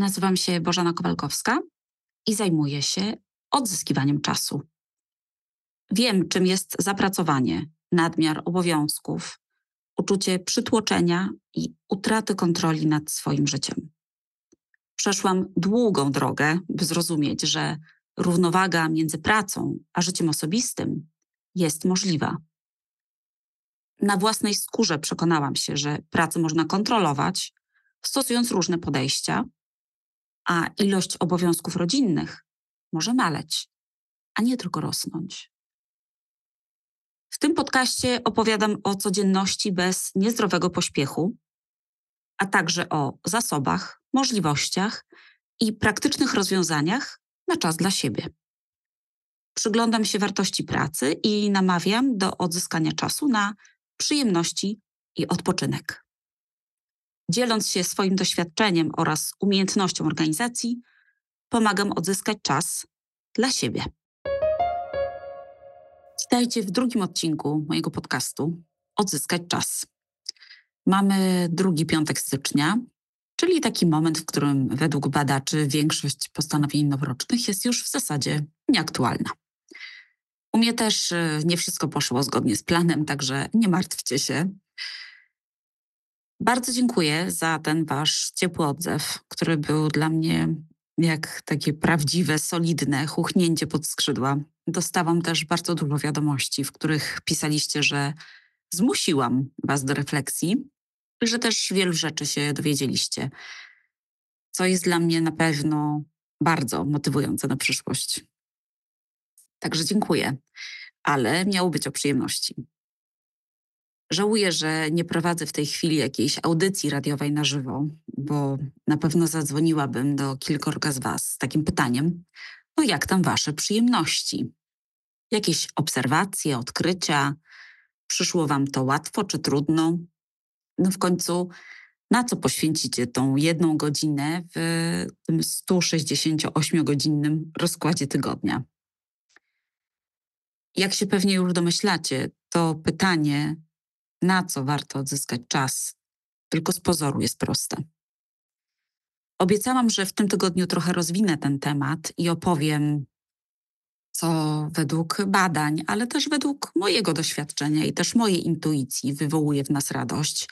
Nazywam się Bożena Kowalkowska i zajmuję się odzyskiwaniem czasu. Wiem, czym jest zapracowanie, nadmiar obowiązków, uczucie przytłoczenia i utraty kontroli nad swoim życiem. Przeszłam długą drogę, by zrozumieć, że równowaga między pracą a życiem osobistym jest możliwa. Na własnej skórze przekonałam się, że pracę można kontrolować, stosując różne podejścia, a ilość obowiązków rodzinnych może maleć, a nie tylko rosnąć. W tym podcaście opowiadam o codzienności bez niezdrowego pośpiechu, a także o zasobach, możliwościach i praktycznych rozwiązaniach na czas dla siebie. Przyglądam się wartości pracy i namawiam do odzyskania czasu na przyjemności i odpoczynek. Dzieląc się swoim doświadczeniem oraz umiejętnością organizacji, pomagam odzyskać czas dla siebie. Witajcie w drugim odcinku mojego podcastu Odzyskać czas. Mamy drugi piątek stycznia, czyli taki moment, w którym według badaczy większość postanowień noworocznych jest już w zasadzie nieaktualna. U mnie też y, nie wszystko poszło zgodnie z planem, także nie martwcie się. Bardzo dziękuję za ten wasz ciepły odzew, który był dla mnie jak takie prawdziwe, solidne chuchnięcie pod skrzydła. Dostałam też bardzo dużo wiadomości, w których pisaliście, że zmusiłam was do refleksji i że też wielu rzeczy się dowiedzieliście, co jest dla mnie na pewno bardzo motywujące na przyszłość. Także dziękuję, ale miało być o przyjemności. Żałuję, że nie prowadzę w tej chwili jakiejś audycji radiowej na żywo, bo na pewno zadzwoniłabym do kilkorga z Was z takim pytaniem: no jak tam Wasze przyjemności? Jakieś obserwacje, odkrycia? Przyszło Wam to łatwo czy trudno? No w końcu, na co poświęcicie tą jedną godzinę w tym 168-godzinnym rozkładzie tygodnia? Jak się pewnie już domyślacie, to pytanie, na co warto odzyskać czas, tylko z pozoru jest proste. Obiecałam, że w tym tygodniu trochę rozwinę ten temat i opowiem, co według badań, ale też według mojego doświadczenia i też mojej intuicji wywołuje w nas radość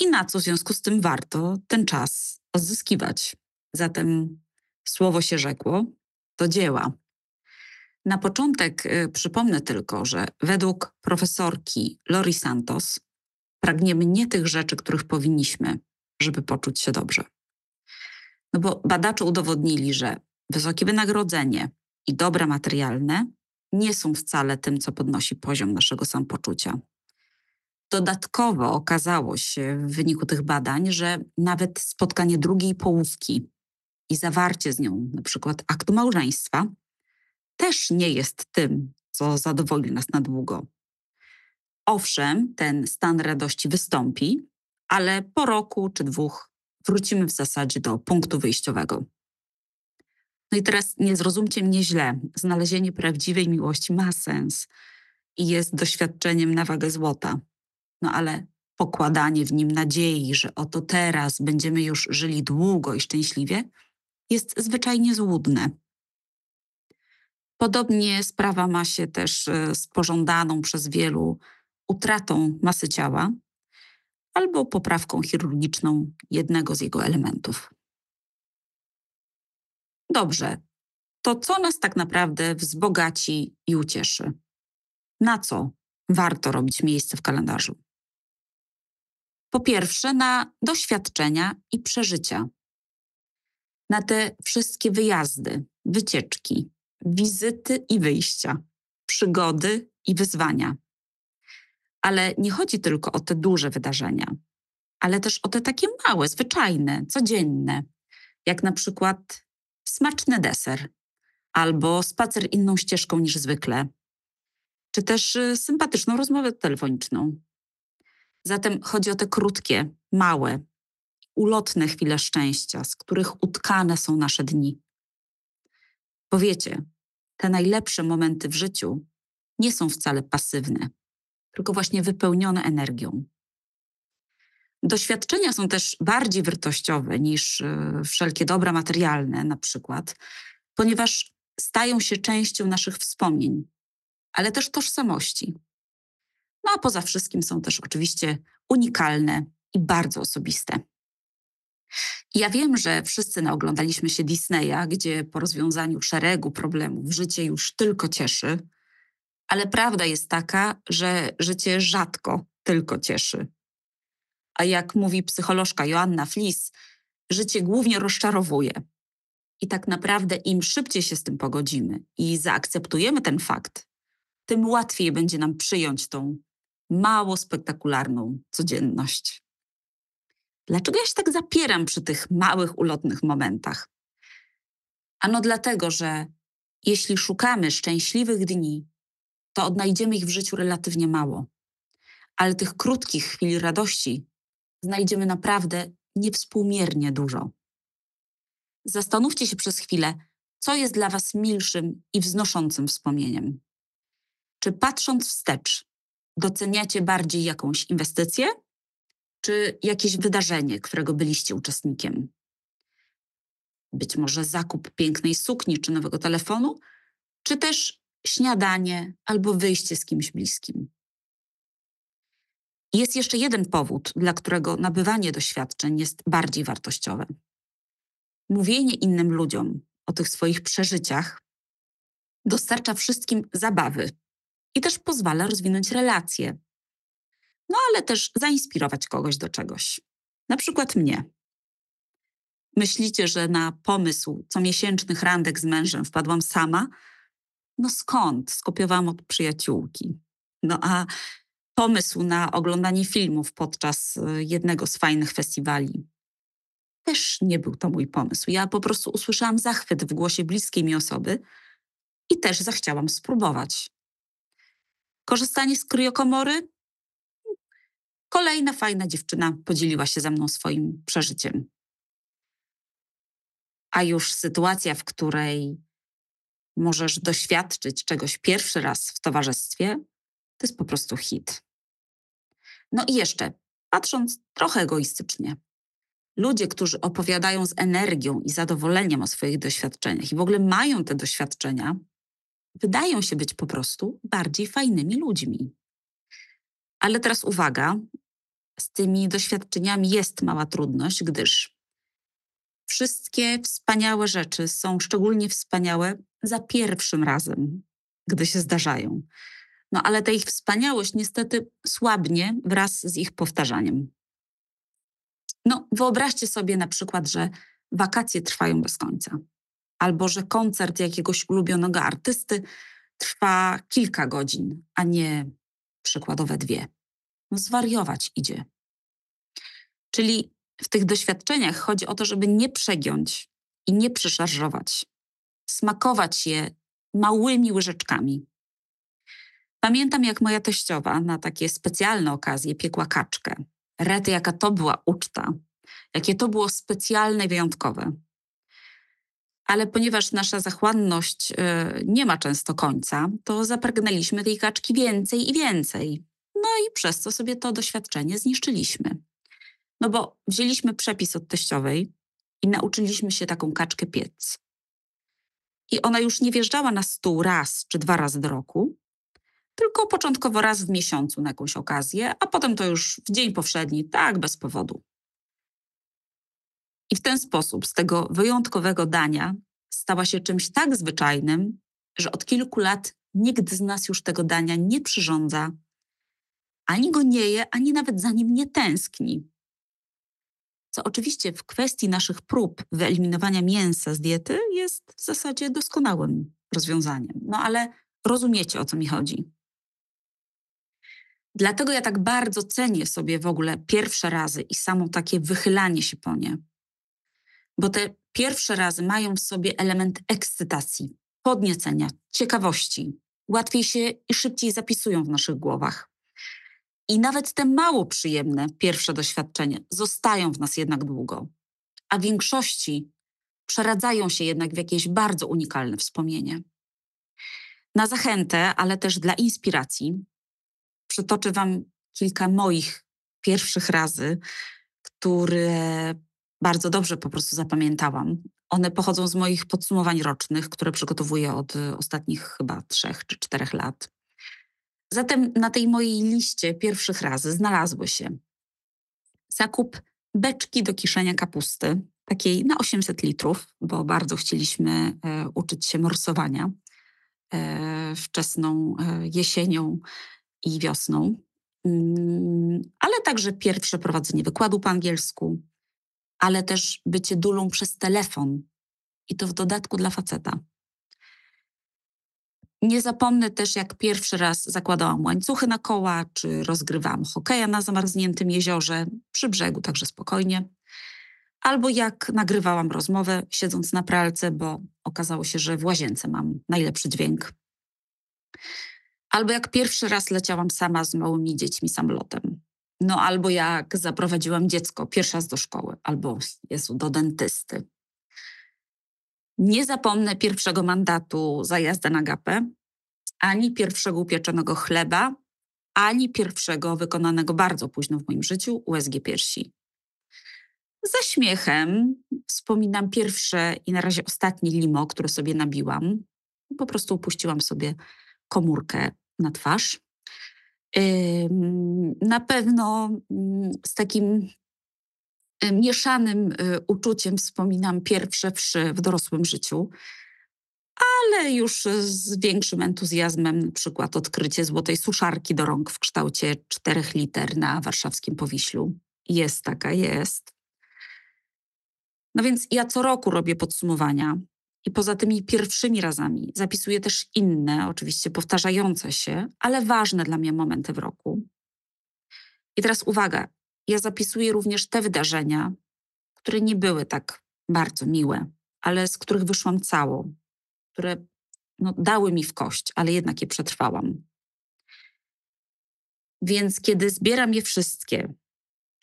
i na co w związku z tym warto ten czas odzyskiwać. Zatem słowo się rzekło, do dzieła. Na początek y, przypomnę tylko, że według profesorki Lori Santos pragniemy nie tych rzeczy, których powinniśmy, żeby poczuć się dobrze. No bo badacze udowodnili, że wysokie wynagrodzenie i dobra materialne nie są wcale tym, co podnosi poziom naszego samopoczucia. Dodatkowo okazało się w wyniku tych badań, że nawet spotkanie drugiej połówki i zawarcie z nią na przykład aktu małżeństwa też nie jest tym, co zadowoli nas na długo. Owszem, ten stan radości wystąpi, ale po roku czy dwóch wrócimy w zasadzie do punktu wyjściowego. No i teraz nie zrozumcie mnie źle. Znalezienie prawdziwej miłości ma sens i jest doświadczeniem na wagę złota. No ale pokładanie w nim nadziei, że oto teraz będziemy już żyli długo i szczęśliwie, jest zwyczajnie złudne. Podobnie sprawa ma się też e, z pożądaną przez wielu utratą masy ciała albo poprawką chirurgiczną jednego z jego elementów. Dobrze, to co nas tak naprawdę wzbogaci i ucieszy? Na co warto robić miejsce w kalendarzu? Po pierwsze, na doświadczenia i przeżycia. Na te wszystkie wyjazdy, wycieczki, wizyty i wyjścia, przygody i wyzwania. Ale nie chodzi tylko o te duże wydarzenia, ale też o te takie małe, zwyczajne, codzienne, jak na przykład smaczny deser albo spacer inną ścieżką niż zwykle, czy też y, sympatyczną rozmowę telefoniczną. Zatem chodzi o te krótkie, małe, ulotne chwile szczęścia, z których utkane są nasze dni. Powiecie, te najlepsze momenty w życiu nie są wcale pasywne, tylko właśnie wypełnione energią. Doświadczenia są też bardziej wartościowe niż e, wszelkie dobra materialne, na przykład, ponieważ stają się częścią naszych wspomnień, ale też tożsamości. No a poza wszystkim są też oczywiście unikalne i bardzo osobiste. Ja wiem, że wszyscy naoglądaliśmy się Disneya, gdzie po rozwiązaniu szeregu problemów życie już tylko cieszy, ale prawda jest taka, że życie rzadko tylko cieszy. A jak mówi psycholożka Joanna Flis, życie głównie rozczarowuje. I tak naprawdę im szybciej się z tym pogodzimy i zaakceptujemy ten fakt, tym łatwiej będzie nam przyjąć tą mało spektakularną codzienność. Dlaczego ja się tak zapieram przy tych małych, ulotnych momentach? Ano dlatego, że jeśli szukamy szczęśliwych dni, to odnajdziemy ich w życiu relatywnie mało. Ale tych krótkich chwil radości znajdziemy naprawdę niewspółmiernie dużo. Zastanówcie się przez chwilę, co jest dla Was milszym i wznoszącym wspomnieniem. Czy patrząc wstecz, doceniacie bardziej jakąś inwestycję, czy jakieś wydarzenie, którego byliście uczestnikiem? Być może zakup pięknej sukni czy nowego telefonu, czy też śniadanie albo wyjście z kimś bliskim. Jest jeszcze jeden powód, dla którego nabywanie doświadczeń jest bardziej wartościowe. Mówienie innym ludziom o tych swoich przeżyciach dostarcza wszystkim zabawy i też pozwala rozwinąć relacje. No ale też zainspirować kogoś do czegoś. Na przykład mnie. Myślicie, że na pomysł comiesięcznych randek z mężem wpadłam sama? No skąd? Skopiowałam od przyjaciółki. No a pomysł na oglądanie filmów podczas y, jednego z fajnych festiwali. Też nie był to mój pomysł. Ja po prostu usłyszałam zachwyt w głosie bliskiej mi osoby i też zachciałam spróbować. Korzystanie z kryokomory? Kolejna fajna dziewczyna podzieliła się ze mną swoim przeżyciem. A już sytuacja, w której możesz doświadczyć czegoś pierwszy raz w towarzystwie, to jest po prostu hit. No i jeszcze, patrząc trochę egoistycznie, ludzie, którzy opowiadają z energią i zadowoleniem o swoich doświadczeniach i w ogóle mają te doświadczenia, wydają się być po prostu bardziej fajnymi ludźmi. Ale teraz uwaga, z tymi doświadczeniami jest mała trudność, gdyż wszystkie wspaniałe rzeczy są szczególnie wspaniałe za pierwszym razem, gdy się zdarzają. No ale ta ich wspaniałość niestety słabnie wraz z ich powtarzaniem. No, wyobraźcie sobie na przykład, że wakacje trwają bez końca, albo że koncert jakiegoś ulubionego artysty trwa kilka godzin, a nie przykładowe dwie. Zwariować idzie. Czyli w tych doświadczeniach chodzi o to, żeby nie przegiąć i nie przeszarżować, smakować je małymi łyżeczkami. Pamiętam, jak moja teściowa na takie specjalne okazje piekła kaczkę. Rety, jaka to była uczta, jakie to było specjalne, wyjątkowe. Ale ponieważ nasza zachłanność y, nie ma często końca, to zapragnęliśmy tej kaczki więcej i więcej. No i przez co sobie to doświadczenie zniszczyliśmy. No bo wzięliśmy przepis od teściowej i nauczyliśmy się taką kaczkę piec. I ona już nie wjeżdżała na stół raz czy dwa razy do roku, tylko początkowo raz w miesiącu na jakąś okazję, a potem to już w dzień powszedni, tak bez powodu. I w ten sposób z tego wyjątkowego dania stała się czymś tak zwyczajnym, że od kilku lat nikt z nas już tego dania nie przyrządza, ani go nie je, ani nawet za nim nie tęskni. Co oczywiście w kwestii naszych prób wyeliminowania mięsa z diety jest w zasadzie doskonałym rozwiązaniem. No ale rozumiecie o co mi chodzi. Dlatego ja tak bardzo cenię sobie w ogóle pierwsze razy i samo takie wychylanie się po nie. Bo te pierwsze razy mają w sobie element ekscytacji, podniecenia, ciekawości. Łatwiej się i szybciej zapisują w naszych głowach. I nawet te mało przyjemne pierwsze doświadczenia zostają w nas jednak długo, a w większości przeradzają się jednak w jakieś bardzo unikalne wspomnienie. Na zachętę, ale też dla inspiracji, przytoczę Wam kilka moich pierwszych razy, które bardzo dobrze po prostu zapamiętałam. One pochodzą z moich podsumowań rocznych, które przygotowuję od y, ostatnich chyba trzech czy czterech lat. Zatem na tej mojej liście pierwszych razy znalazły się zakup beczki do kiszenia kapusty, takiej na 800 litrów, bo bardzo chcieliśmy e, uczyć się morsowania e, wczesną e, jesienią i wiosną. Mm, ale także pierwsze prowadzenie wykładu po angielsku, ale też bycie dulą przez telefon i to w dodatku dla faceta. Nie zapomnę też, jak pierwszy raz zakładałam łańcuchy na koła, czy rozgrywałam hokeja na zamarzniętym jeziorze, przy brzegu, także spokojnie. Albo jak nagrywałam rozmowę, siedząc na pralce, bo okazało się, że w łazience mam najlepszy dźwięk. Albo jak pierwszy raz leciałam sama z małymi dziećmi samolotem. No albo jak zaprowadziłam dziecko pierwszy raz do szkoły, albo Jezu, do dentysty. Nie zapomnę pierwszego mandatu za jazdę na gapę, ani pierwszego upieczonego chleba, ani pierwszego wykonanego bardzo późno w moim życiu USG piersi. Ze śmiechem wspominam pierwsze i na razie ostatnie limo, które sobie nabiłam. Po prostu upuściłam sobie komórkę na twarz. Na pewno mm, z takim mieszanym y, uczuciem wspominam pierwsze wszy w dorosłym życiu, ale już z większym entuzjazmem, na przykład odkrycie złotej suszarki do rąk w kształcie 4 liter na warszawskim Powiślu. Jest taka, jest. No więc ja co roku robię podsumowania i poza tymi pierwszymi razami zapisuję też inne, oczywiście powtarzające się, ale ważne dla mnie momenty w roku. I teraz uwaga, ja zapisuję również te wydarzenia, które nie były tak bardzo miłe, ale z których wyszłam całą, które no, dały mi w kość, ale jednak je przetrwałam. Więc kiedy zbieram je wszystkie,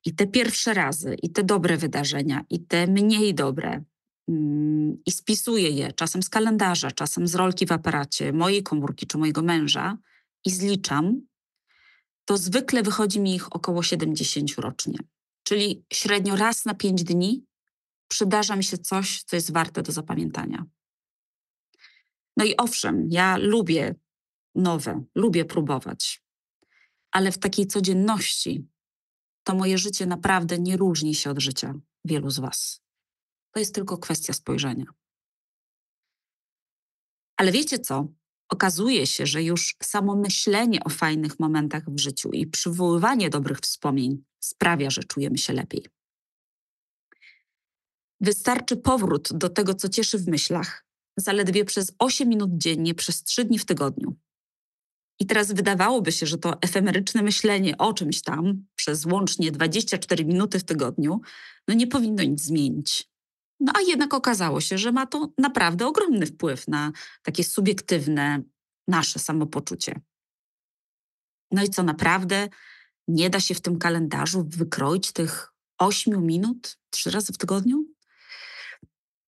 i te pierwsze razy, i te dobre wydarzenia, i te mniej dobre, mm, i spisuję je czasem z kalendarza, czasem z rolki w aparacie mojej komórki czy mojego męża i zliczam, to zwykle wychodzi mi ich około 70 rocznie. Czyli średnio raz na 5 dni przydarza mi się coś, co jest warte do zapamiętania. No i owszem, ja lubię nowe, lubię próbować, ale w takiej codzienności to moje życie naprawdę nie różni się od życia wielu z Was. To jest tylko kwestia spojrzenia. Ale wiecie co? Okazuje się, że już samo myślenie o fajnych momentach w życiu i przywoływanie dobrych wspomnień sprawia, że czujemy się lepiej. Wystarczy powrót do tego, co cieszy w myślach, zaledwie przez 8 minut dziennie, przez 3 dni w tygodniu. I teraz wydawałoby się, że to efemeryczne myślenie o czymś tam przez łącznie 24 minuty w tygodniu, no nie powinno nic zmienić. No a jednak okazało się, że ma to naprawdę ogromny wpływ na takie subiektywne nasze samopoczucie. No i co naprawdę nie da się w tym kalendarzu wykroić tych 8 minut trzy razy w tygodniu?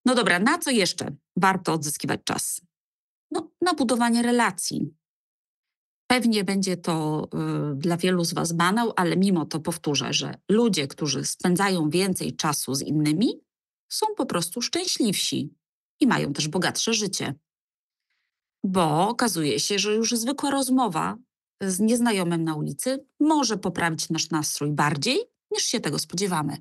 No dobra, na co jeszcze warto odzyskiwać czas? No, na budowanie relacji, Pewnie będzie to y, dla wielu z Was banał, ale mimo to powtórzę, że ludzie, którzy spędzają więcej czasu z innymi, są po prostu szczęśliwsi i mają też bogatsze życie. Bo okazuje się, że już zwykła rozmowa z nieznajomym na ulicy może poprawić nasz nastrój bardziej niż się tego spodziewamy.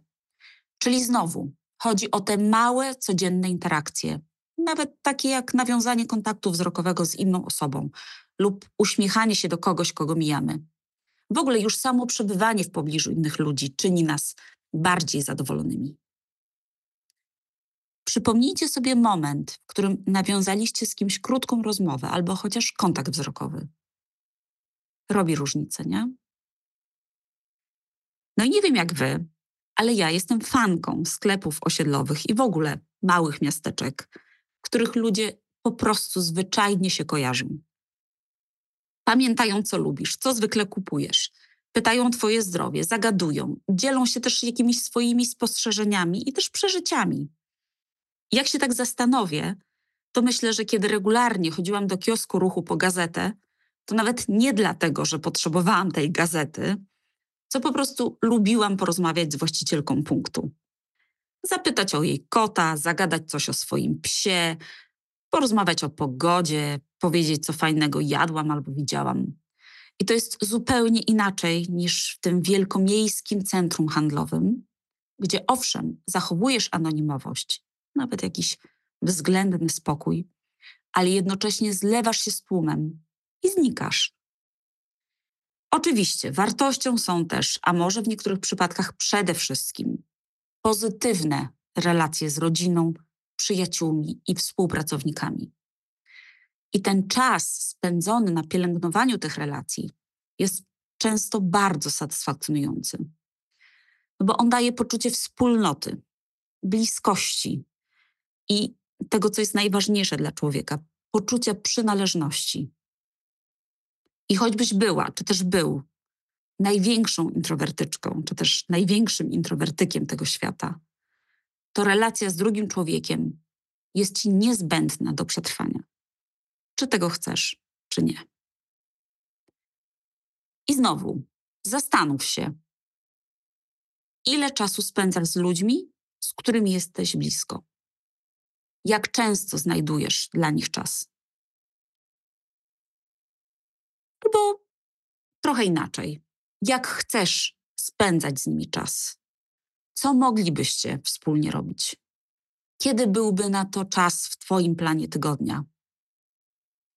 Czyli znowu chodzi o te małe, codzienne interakcje, nawet takie jak nawiązanie kontaktu wzrokowego z inną osobą lub uśmiechanie się do kogoś, kogo mijamy. W ogóle już samo przebywanie w pobliżu innych ludzi czyni nas bardziej zadowolonymi. Przypomnijcie sobie moment, w którym nawiązaliście z kimś krótką rozmowę albo chociaż kontakt wzrokowy. Robi różnicę, nie? No i nie wiem jak wy, ale ja jestem fanką sklepów osiedlowych i w ogóle małych miasteczek, w których ludzie po prostu zwyczajnie się kojarzą. Pamiętają, co lubisz, co zwykle kupujesz. Pytają Twoje zdrowie, zagadują, dzielą się też jakimiś swoimi spostrzeżeniami i też przeżyciami. Jak się tak zastanowię, to myślę, że kiedy regularnie chodziłam do kiosku ruchu po gazetę, to nawet nie dlatego, że potrzebowałam tej gazety, co po prostu lubiłam porozmawiać z właścicielką punktu. Zapytać o jej kota, zagadać coś o swoim psie, porozmawiać o pogodzie, powiedzieć, co fajnego jadłam albo widziałam. I to jest zupełnie inaczej niż w tym wielkomiejskim centrum handlowym, gdzie owszem, zachowujesz anonimowość, nawet jakiś względny spokój, ale jednocześnie zlewasz się z tłumem i znikasz. Oczywiście wartością są też, a może w niektórych przypadkach przede wszystkim, pozytywne relacje z rodziną, przyjaciółmi i współpracownikami. I ten czas spędzony na pielęgnowaniu tych relacji jest często bardzo satysfakcjonujący, bo on daje poczucie wspólnoty, bliskości i tego, co jest najważniejsze dla człowieka poczucia przynależności. I choćbyś była, czy też był największą introwertyczką, czy też największym introwertykiem tego świata, to relacja z drugim człowiekiem jest ci niezbędna do przetrwania. Czy tego chcesz, czy nie. I znowu, zastanów się, ile czasu spędzasz z ludźmi, z którymi jesteś blisko. Jak często znajdujesz dla nich czas? Albo trochę inaczej. Jak chcesz spędzać z nimi czas? Co moglibyście wspólnie robić? Kiedy byłby na to czas w Twoim planie tygodnia?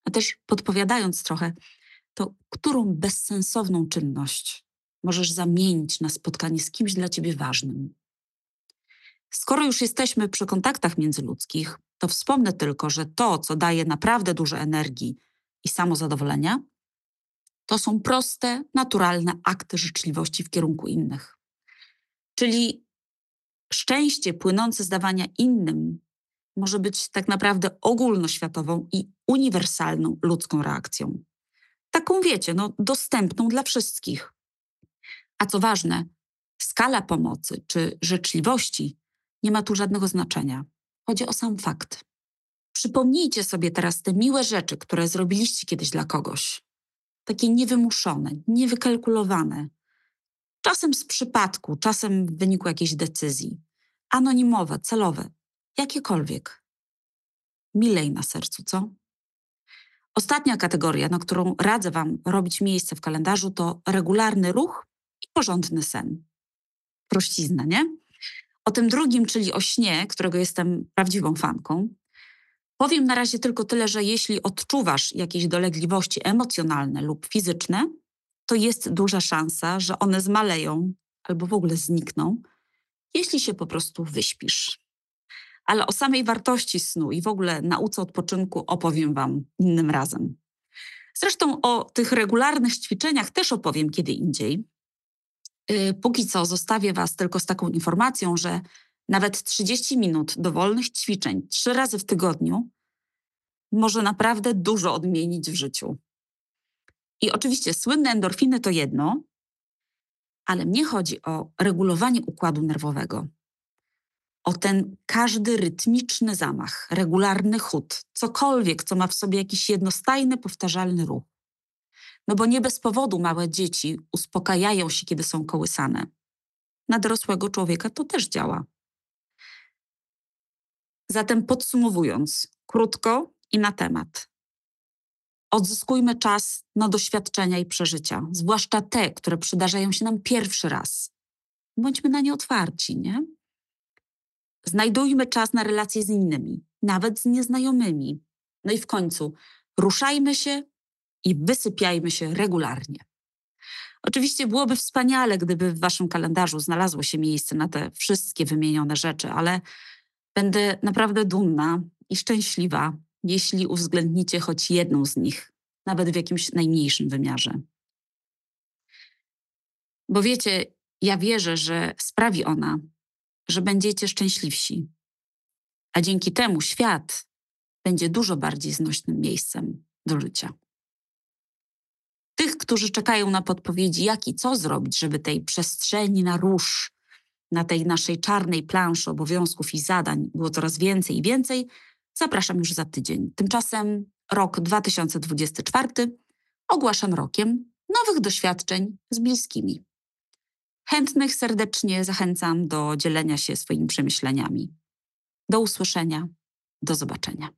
A też podpowiadając trochę, to którą bezsensowną czynność możesz zamienić na spotkanie z kimś dla Ciebie ważnym? Skoro już jesteśmy przy kontaktach międzyludzkich, to wspomnę tylko, że to, co daje naprawdę dużo energii i samozadowolenia, to są proste, naturalne akty życzliwości w kierunku innych. Czyli szczęście płynące z dawania innym może być tak naprawdę ogólnoświatową i uniwersalną ludzką reakcją. Taką wiecie, no, dostępną dla wszystkich. A co ważne, skala pomocy czy życzliwości nie ma tu żadnego znaczenia. Chodzi o sam fakt. Przypomnijcie sobie teraz te miłe rzeczy, które zrobiliście kiedyś dla kogoś. Takie niewymuszone, niewykalkulowane. Czasem z przypadku, czasem w wyniku jakiejś decyzji. Anonimowe, celowe, jakiekolwiek. Milej na sercu, co? Ostatnia kategoria, na którą radzę Wam robić miejsce w kalendarzu, to regularny ruch i porządny sen. Prościzna, nie? O tym drugim, czyli o śnie, którego jestem prawdziwą fanką, powiem na razie tylko tyle, że jeśli odczuwasz jakieś dolegliwości emocjonalne lub fizyczne, to jest duża szansa, że one zmaleją albo w ogóle znikną, jeśli się po prostu wyśpisz. Ale o samej wartości snu i w ogóle nauce odpoczynku opowiem Wam innym razem. Zresztą o tych regularnych ćwiczeniach też opowiem kiedy indziej, póki co zostawię Was tylko z taką informacją, że nawet 30 minut dowolnych ćwiczeń trzy razy w tygodniu może naprawdę dużo odmienić w życiu. I oczywiście słynne endorfiny to jedno, ale mnie chodzi o regulowanie układu nerwowego. O ten każdy rytmiczny zamach, regularny chód, cokolwiek, co ma w sobie jakiś jednostajny, powtarzalny ruch. No bo nie bez powodu małe dzieci uspokajają się, kiedy są kołysane. Na dorosłego człowieka to też działa. Zatem podsumowując, krótko i na temat. Odzyskujmy czas na doświadczenia i przeżycia, zwłaszcza te, które przydarzają się nam pierwszy raz. Bądźmy na nie otwarci, nie? Znajdujmy czas na relacje z innymi, nawet z nieznajomymi. No i w końcu ruszajmy się i wysypiajmy się regularnie. Oczywiście byłoby wspaniale, gdyby w Waszym kalendarzu znalazło się miejsce na te wszystkie wymienione rzeczy, ale będę naprawdę dumna i szczęśliwa, jeśli uwzględnicie choć jedną z nich, nawet w jakimś najmniejszym wymiarze. Bo wiecie, ja wierzę, że sprawi ona, że będziecie szczęśliwsi, a dzięki temu świat będzie dużo bardziej znośnym miejscem do życia którzy czekają na podpowiedzi, jak i co zrobić, żeby tej przestrzeni na róż, na tej naszej czarnej planszy obowiązków i zadań było coraz więcej i więcej, zapraszam już za tydzień. Tymczasem rok 2024 ogłaszam rokiem nowych doświadczeń z bliskimi. Chętnych serdecznie zachęcam do dzielenia się swoimi przemyśleniami. Do usłyszenia, do zobaczenia.